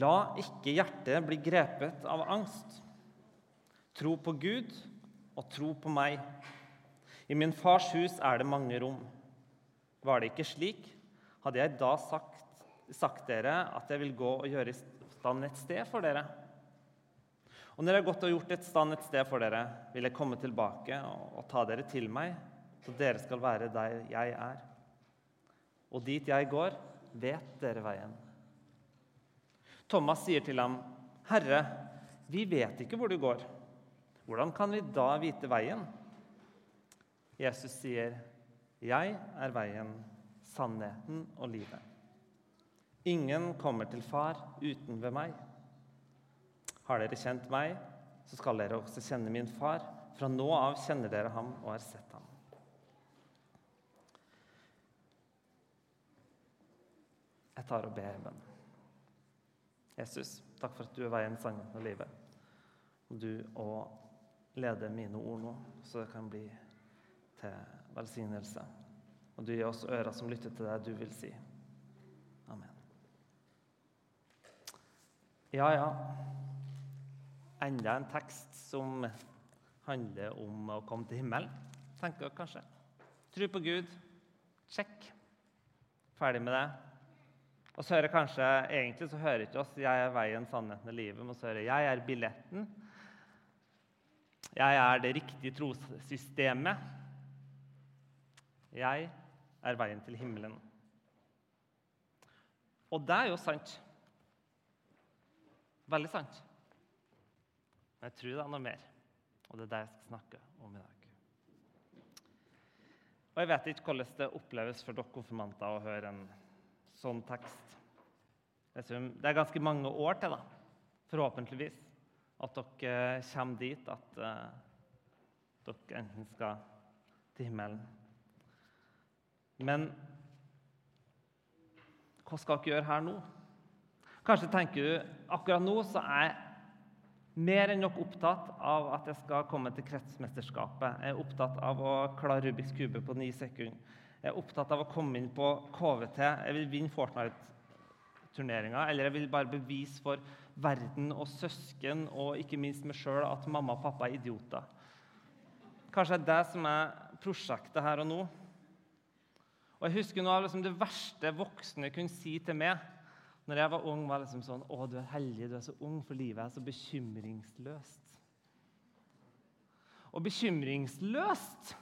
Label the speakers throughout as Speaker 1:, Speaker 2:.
Speaker 1: La ikke hjertet bli grepet av angst. Tro på Gud og tro på meg. I min fars hus er det mange rom. Var det ikke slik, hadde jeg da sagt, sagt dere at jeg vil gå og gjøre i stand et sted for dere. Og når jeg har gått og gjort et stand et sted for dere, vil jeg komme tilbake og, og ta dere til meg, så dere skal være der jeg er. Og dit jeg går, vet dere veien. Thomas sier til ham, 'Herre, vi vet ikke hvor du går. Hvordan kan vi da vite veien?' Jesus sier, 'Jeg er veien, sannheten og livet.' Ingen kommer til Far uten ved meg. Har dere kjent meg, så skal dere også kjenne min far. Fra nå av kjenner dere ham og har sett ham. Jeg tar og ber bønn. Jesus, takk for at du er veien, sannheten og livet. Og du å lede mine ord nå, så det kan bli til velsignelse. Og du gir oss ører som lytter til det du vil si. Amen. Ja, ja. Enda en tekst som handler om å komme til himmelen, tenker jeg kanskje. Tro på Gud. Sjekk. Ferdig med det. Og så hører kanskje, Egentlig så hører ikke oss 'Jeg er veien, sannheten og livet', men så hører 'Jeg er billetten'. Jeg er det riktige trossystemet. Jeg er veien til himmelen. Og det er jo sant. Veldig sant. Men jeg tror det er noe mer, og det er det jeg skal snakke om i dag. Og Jeg vet ikke hvordan det oppleves for dere konfirmanter å høre en sånn tekst. Det er ganske mange år til, da, forhåpentligvis, at dere kommer dit at uh, dere enten skal til himmelen. Men hva skal dere gjøre her nå? Kanskje tenker du akkurat nå så er jeg mer enn nok opptatt av at jeg skal komme til kretsmesterskapet. Jeg er opptatt av å klare Rubiks kube på ni sekunder. Jeg er opptatt av å komme inn på KVT. Jeg vil vinne Fortnite-turneringa. Eller jeg vil bare bevise for verden og søsken og ikke minst meg sjøl at mamma og pappa er idioter. Kanskje det er det som er prosjektet her og nå. Og jeg husker noe av liksom det verste voksne kunne si til meg når jeg var ung, var liksom sånn Å, du er heldig, du er så ung, for livet er så bekymringsløst. Og bekymringsløst,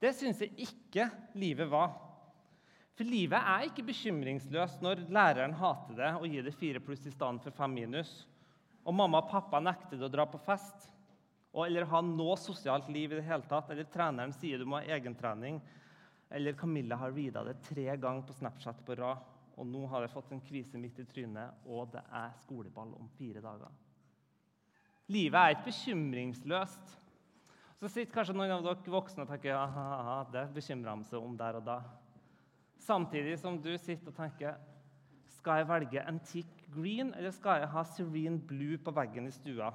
Speaker 1: det syns jeg ikke livet var. For livet er ikke bekymringsløst når læreren hater det og gir det fire pluss i stedet for fem minus, og mamma og pappa nekter det å dra på fest og, eller ha noe sosialt liv i det hele tatt, eller treneren sier du må ha egentrening, eller Camilla har reada det tre ganger på Snapchat på rad og nå har jeg fått en kvise midt i trynet, og det er skoleball om fire dager. Livet er ikke bekymringsløst. Så sitter kanskje noen av dere voksne og tenker ja, det bekymrer de seg om der og da. Samtidig som du sitter og tenker skal jeg velge antique green eller skal jeg ha serene blue på veggen i stua?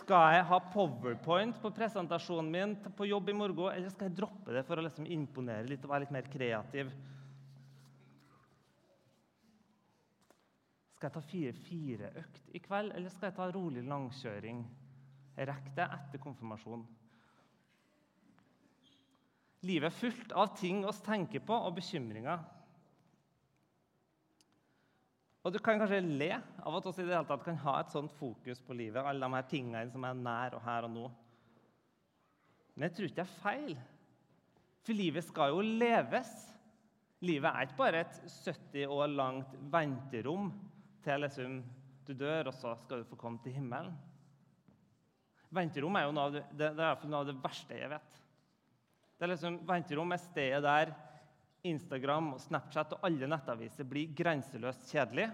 Speaker 1: Skal jeg ha powerpoint på presentasjonen min på jobb i morgen, eller skal jeg droppe det for å liksom imponere litt og være litt mer kreativ? Skal jeg ta fire-fire-økt i kveld, eller skal jeg ta rolig langkjøring? Rekker det etter konfirmasjon. Livet er fullt av ting vi tenker på og bekymringer. Og Du kan kanskje le av at vi kan ha et sånt fokus på livet. alle de her tingene som er nær og her og nå. Men jeg tror ikke det er feil. For livet skal jo leves. Livet er ikke bare et 70 år langt venterom til liksom, du dør, og så skal du få komme til himmelen. Venterom er jo noe av det, det, er noe av det verste jeg vet. Det er liksom, Venterom er stedet der Instagram, og Snapchat og alle nettaviser blir grenseløst kjedelig.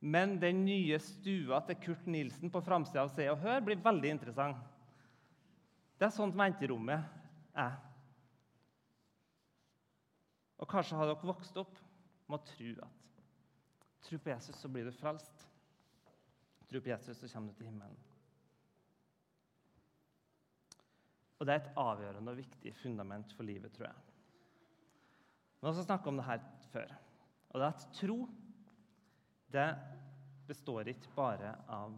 Speaker 1: Men den nye stua til Kurt Nilsen på framsida av Se og Hør blir veldig interessant. Det er sånt venterommet er. Og kanskje har dere vokst opp med å tro at Tro på Jesus, så blir du frelst. Tro på Jesus, så kommer du til himmelen. Og Det er et avgjørende og viktig fundament for livet, tror jeg. Vi har også snakka om det her før. Og det er at tro, det består ikke bare av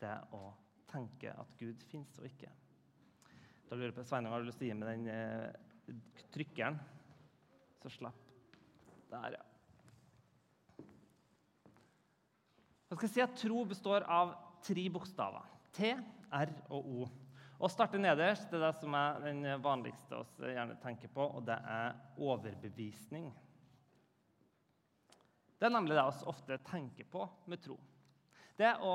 Speaker 1: det å tenke at Gud fins og ikke. Da lurer jeg på, Sveinung, har du lyst til å gi meg den eh, trykkeren? Så slapp. Der, ja. Jeg skal si at Tro består av tre bokstaver. T, R og O. Å starte nederst det er det som er den vanligste oss gjerne tenker på, og det er overbevisning. Det er nemlig det vi ofte tenker på med tro. Det å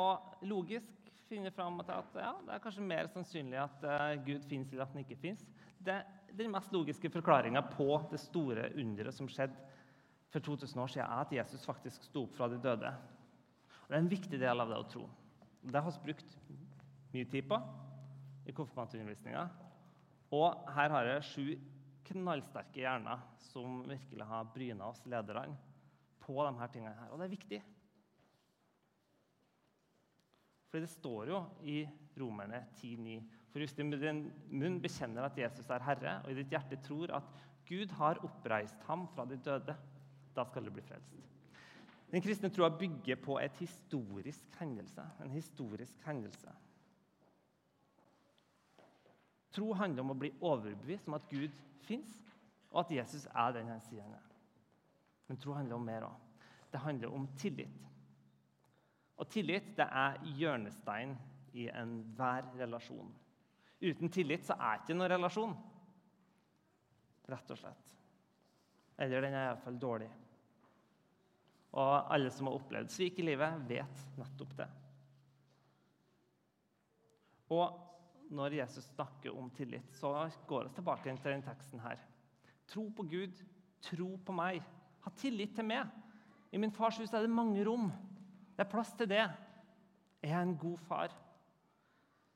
Speaker 1: logisk finne fram til at ja, det er kanskje mer sannsynlig at uh, Gud fins eller at han ikke fins. Det er den mest logiske forklaringa på det store underet som skjedde for 2000 år siden, er at Jesus faktisk sto opp fra de døde. Og Det er en viktig del av det å tro. Det har vi brukt mye tid på i konfirmantundervisninga. Og her har jeg sju knallsterke hjerner som virkelig har bryna oss lederne på her tingene her. Og det er viktig. For det står jo i Romerne 10,9.: For hvis du med din munn bekjenner at Jesus er Herre, og i ditt hjerte tror at Gud har oppreist ham fra de døde, da skal du bli frelst. Den kristne troa bygger på et historisk hendelse, en historisk hendelse. Tro handler om å bli overbevist om at Gud fins, og at Jesus er den han sier han er. Men tro handler om mer òg. Det handler om tillit. Og tillit det er hjørnestein i enhver relasjon. Uten tillit så er det ikke noen relasjon. Rett og slett. Eller den er iallfall dårlig. Og alle som har opplevd svik i livet, vet nettopp det. Og når Jesus snakker om tillit, så går vi tilbake til den teksten her. Tro på Gud, tro på meg. Ha tillit til meg. I min fars hus er det mange rom. Det er plass til det. Jeg er en god far.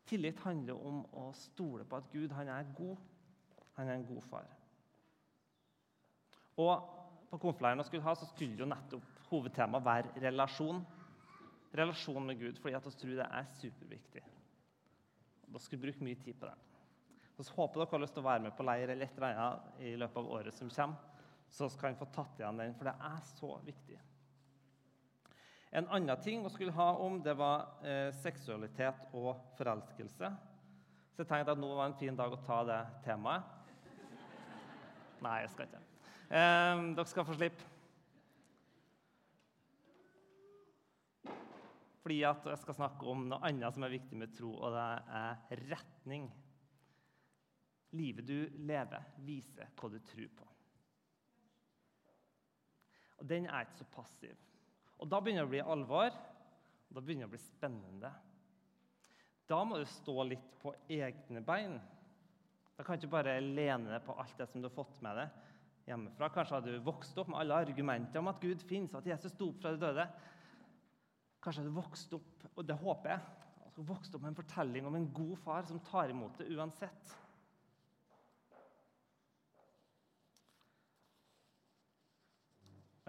Speaker 1: Tillit handler om å stole på at Gud han er god. Han er en god far. Og På konfleiren skulle ha, så skulle jo nettopp hovedtemaet være relasjon. Relasjon med Gud, fordi at vi tror det er superviktig. Da skal bruke mye tid på det. Så håper dere har lyst til å være med på leir eller et eller i løpet av året som kommer. Så skal vi få tatt igjen den, for det er så viktig. En annen ting vi skulle ha om, det var eh, seksualitet og forelskelse. Så jeg tenkte at nå var en fin dag å ta det temaet. Nei, jeg skal ikke. Eh, dere skal få slippe. Fordi jeg skal snakke om noe annet som er viktig med tro, og det er retning. Livet du lever, viser hva du tror på. Og den er ikke så passiv. Og Da begynner det å bli alvor, og da begynner det å bli spennende. Da må du stå litt på egne bein. Da kan du ikke bare lene deg på alt det som du har fått med deg hjemmefra. Kanskje har du vokst opp med alle argumenter om at Gud finnes, og at Jesus sto opp fra de døde. Kanskje har du vokst opp, og det håper jeg, altså vokst opp med en fortelling om en god far som tar imot det uansett.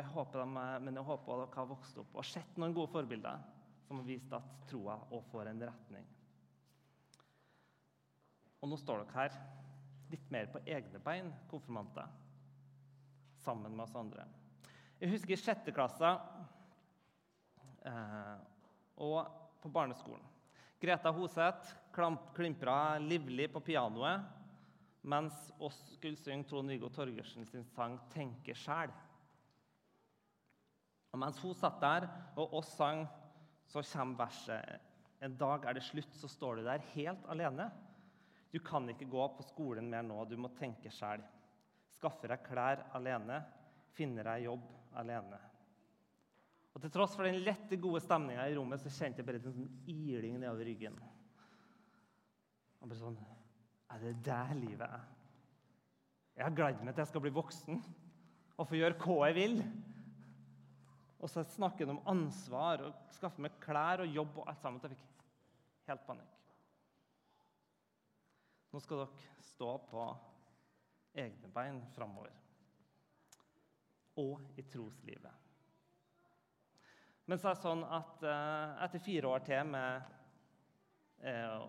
Speaker 1: Jeg håper de, men jeg håper dere har vokst opp og sett noen gode forbilder som har vist at troa òg får en retning. Og nå står dere her litt mer på egne bein, konfirmanter, sammen med oss andre. Jeg husker i sjette klasse og på barneskolen. Greta Hoseth klimpra livlig på pianoet mens oss skulle synge Trond-Viggo Torgersen sin sang 'Tenke sjæl'. Og mens hun satt der og oss sang, så kommer verset En dag er det slutt, så står du der helt alene. Du kan ikke gå på skolen mer nå, du må tenke sjæl. Skaffe deg klær alene, finne deg jobb alene. Og Til tross for den lette, gode stemninga i rommet så kjente jeg bare en sånn iling nedover ryggen. Og bare sånn Er det der livet er? Jeg har gledet meg til jeg skal bli voksen og få gjøre hva jeg vil. Og så snakker han om ansvar og skaffe meg klær og jobb og alt sammen. Jeg fikk helt panikk. Nå skal dere stå på egne bein framover. Og i troslivet. Men så er det sånn at eh, etter fire år til med eh,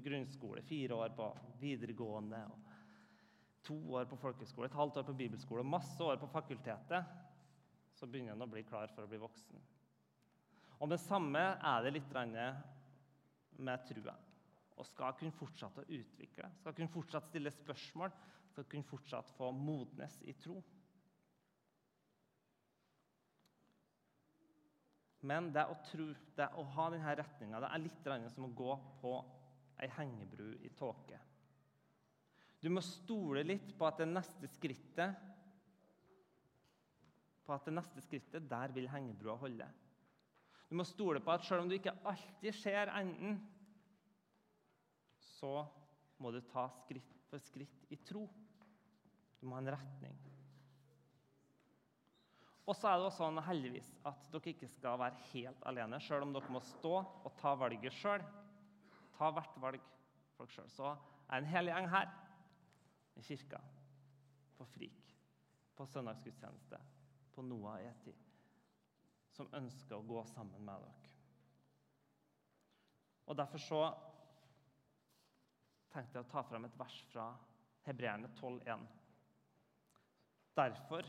Speaker 1: grunnskole, fire år på videregående, to år på folkeskole, et halvt år på bibelskole og masse år på fakultetet så begynner han å bli klar for å bli voksen. Og det samme er det litt med trua. Og skal kunne fortsette å utvikle, skal kunne fortsatt stille spørsmål, skal kunne fortsatt få modnes i tro. Men det å tro, det å ha denne retninga, er litt som å gå på ei hengebru i tåke. Du må stole litt på at det neste skrittet på at det neste skrittet, der vil hengebrua holde. Du må stole på at selv om du ikke alltid ser enden, så må du ta skritt for skritt i tro. Du må ha en retning. Og så er det også sånn heldigvis at dere ikke skal være helt alene, sjøl om dere må stå og ta valget sjøl. Ta hvert valg for dere sjøl. Så er en hel gjeng her i kirka, på Frik, på søndagsgudstjeneste, på Noah Eti, som ønsker å gå sammen med dere. Og Derfor så tenkte jeg å ta fram et vers fra Hebreerne 12,1. Derfor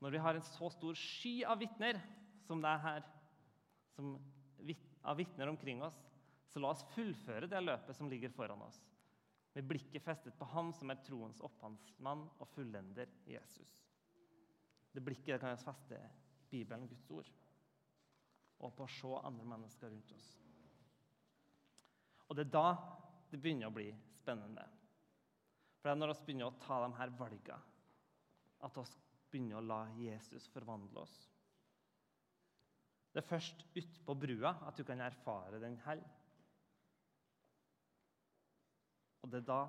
Speaker 1: når vi har en så stor sky av vitner som det er her, som, av vitner omkring oss, så la oss fullføre det løpet som ligger foran oss, med blikket festet på Ham som er troens opphavsmann og fullender Jesus. Det blikket det kan vi feste i Bibelen, Guds ord, og på å se andre mennesker rundt oss. Og det er da det begynner å bli spennende. For det er når vi begynner å ta de her valgene, at vi begynne å la Jesus forvandle oss. Det er først utpå brua at du kan erfare den hell. Og det er da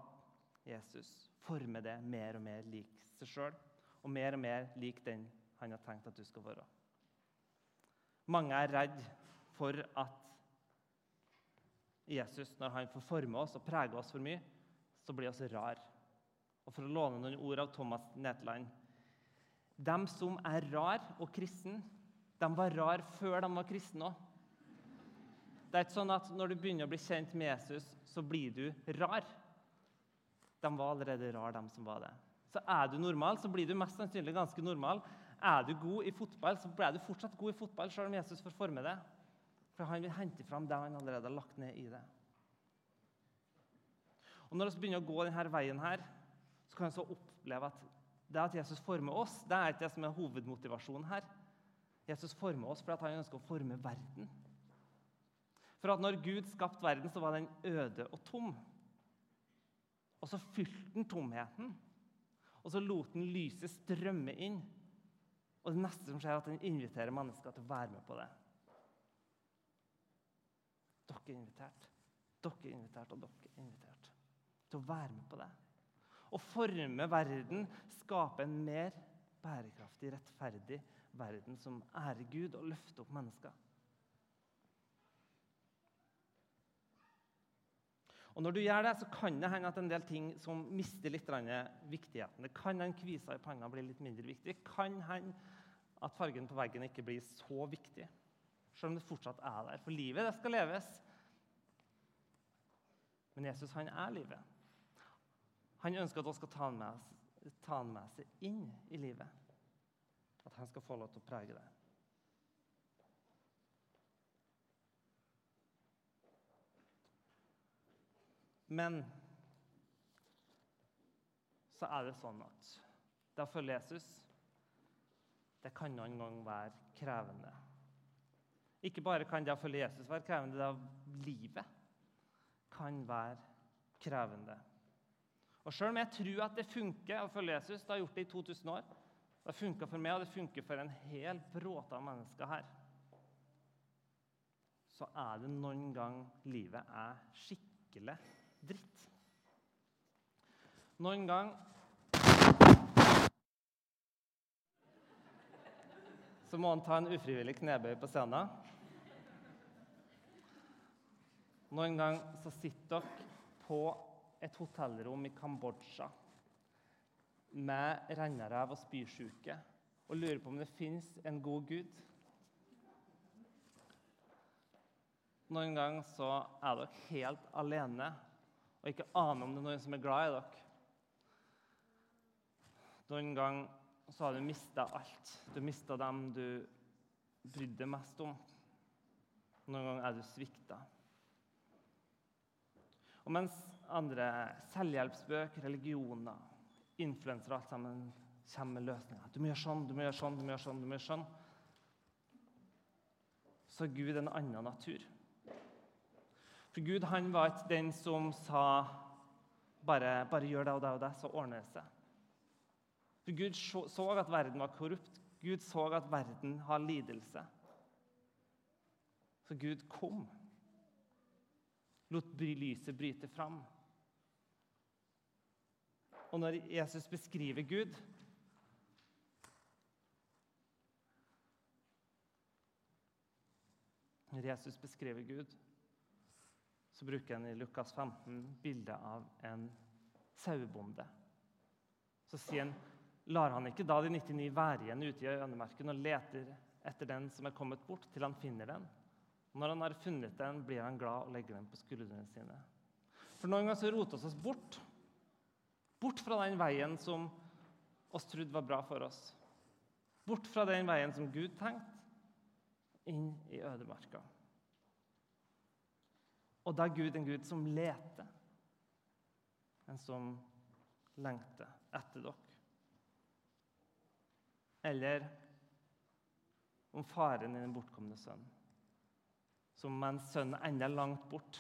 Speaker 1: Jesus former det mer og mer lik seg sjøl, og mer og mer lik den han har tenkt at du skal være. Mange er redd for at Jesus, når han får forme oss og prege oss for mye, så blir vi rar. Og For å låne noen ord av Thomas Netland de som er rar og kristen, de var rar før de var kristne òg. Det er ikke sånn at når du begynner å bli kjent med Jesus, så blir du rar. De var allerede rar, de som var det. Så er du normal, så blir du mest sannsynlig ganske normal. Er du god i fotball, så blir du fortsatt god i fotball, selv om Jesus får forme det. For han vil hente fram det han allerede har lagt ned i det. Og Når vi begynner å gå denne veien, her, så kan vi oppleve at det at Jesus former oss, det er ikke det som er hovedmotivasjonen her. Jesus former oss fordi han ønsker å forme verden. For at når Gud skapte verden, så var den øde og tom. Og så fylte han tomheten, og så lot han lyset strømme inn. Og det neste som skjer, er at han inviterer mennesker til å være med på det. Dere er invitert. Dere er invitert, og dere er invitert til å være med på det å forme verden, skape en mer bærekraftig, rettferdig verden som ærer Gud og løfter opp mennesker. Og Når du gjør det, så kan det hende at en del ting som mister litt viktigheten. Det kan hende kvisa i panna blir litt mindre viktig. Det kan hende at fargen på veggen ikke blir så viktig, selv om det fortsatt er der. For livet, det skal leves. Men Jesus, han er livet. Han ønsker at vi skal ta han, med, seg inn i livet. At han skal få lov til å prege det. Men så er det sånn at det å følge Jesus det kan noen gang være krevende. Ikke bare kan det å følge Jesus være krevende, det av livet kan være krevende. Og Selv om jeg tror at det funker å følge Jesus, det har gjort det i 2000 år Det har funka for meg, og det funker for en hel bråte av mennesker her. Så er det noen gang livet er skikkelig dritt. Noen gang Så må han ta en ufrivillig knebøy på scenen. Noen gang så sitter dere på et hotellrom i Kambodsja med rennerev og spysjuke og lurer på om det fins en god gud. Noen ganger så er dere helt alene og ikke aner om det er noen som er glad i dere. Noen ganger så har du mista alt. Du mista dem du brydde deg mest om. Noen ganger er du svikta. Og mens andre selvhjelpsbøker, religioner, influensere alt sammen kommer med løsninger Du må gjøre sånn, du må gjøre sånn, du må gjøre sånn. du må gjøre sånn. Så Gud en annen natur. For Gud han var ikke den som sa bare, bare gjør det og det og det, så ordner det seg. For Gud så at verden var korrupt. Gud så at verden har lidelse. Så Gud kom. Lot lyset bryte fram. Og når Jesus beskriver Gud Når Jesus beskriver Gud, så bruker han i Lukas 15 bildet av en sauebonde. Så sier han, lar han ikke da de 99 være igjen ute i ødemarken og leter etter den som er kommet bort, til han finner den? Når han har funnet den, blir han glad og legger den på skuldrene sine. For Noen ganger så roter vi oss bort. Bort fra den veien som oss trodde var bra for oss. Bort fra den veien som Gud tenkte, inn i ødemarka. Og da er Gud en Gud som leter, en som lengter etter dere. Eller om faren i den bortkomne sønnen som mens sønnen ennå er langt bort,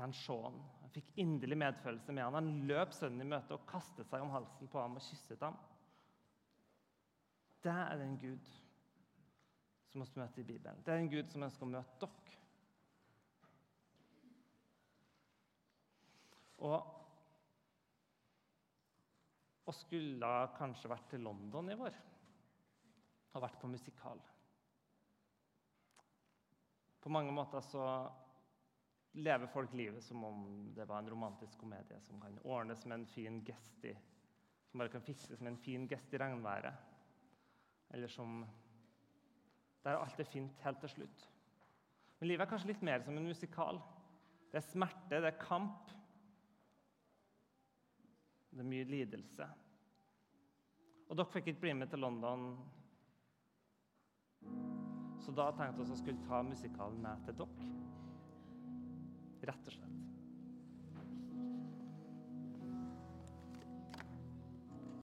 Speaker 1: så han se han. Fikk inderlig medfølelse med han. Han løp sønnen i møte og kastet seg om halsen på ham og kysset ham. Det er den Gud som vi møter i Bibelen. Det er en Gud som ønsker å møte dere. Og og skulle kanskje vært til London i vår og vært på musikal. På mange måter så lever folk livet som om det var en romantisk komedie som kan ordnes med en fin gest i Som bare kan fikses med en fin gest i regnværet. Eller som Der alt er fint helt til slutt. Men livet er kanskje litt mer som en musikal. Det er smerte, det er kamp. Det er mye lidelse. Og dere fikk ikke bli med til London så da tenkte vi å skulle ta musikalen med til dere. Rett og slett.